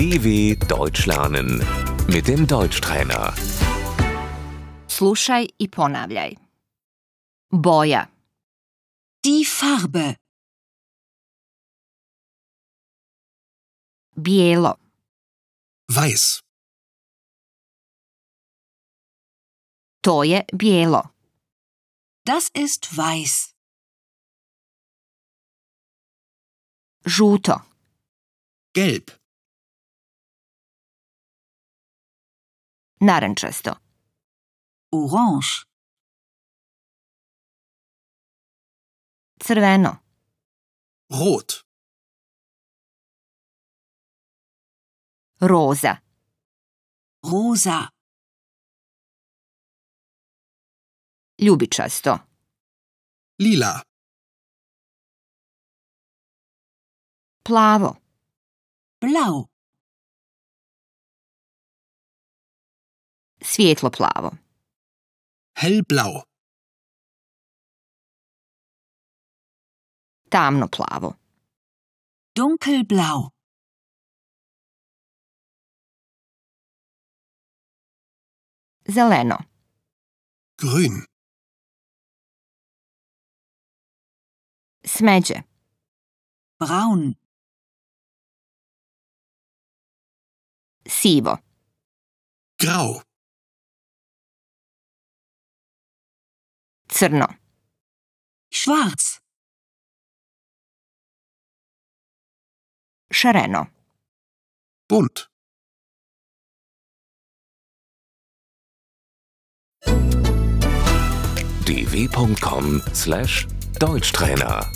DW Deutsch lernen mit dem Deutschtrainer. Slušaj i ponavljaj. Boja, Die Farbe. bijelo, Weiß. to je bijelo. Das ist weiß. Žuto, Gelb. Narančasto, Orange. crveno, Rot. roza, Rosa. ljubičasto, Lila. plavo, Blau. Svijetlo plavo, Hellblau. tamno plavo, Dunkelblau. zeleno, Grün. smeđe, Braun. sivo, Grau. Crno, Schwarz. šareno, Bunt. dw.com/deutschtrainer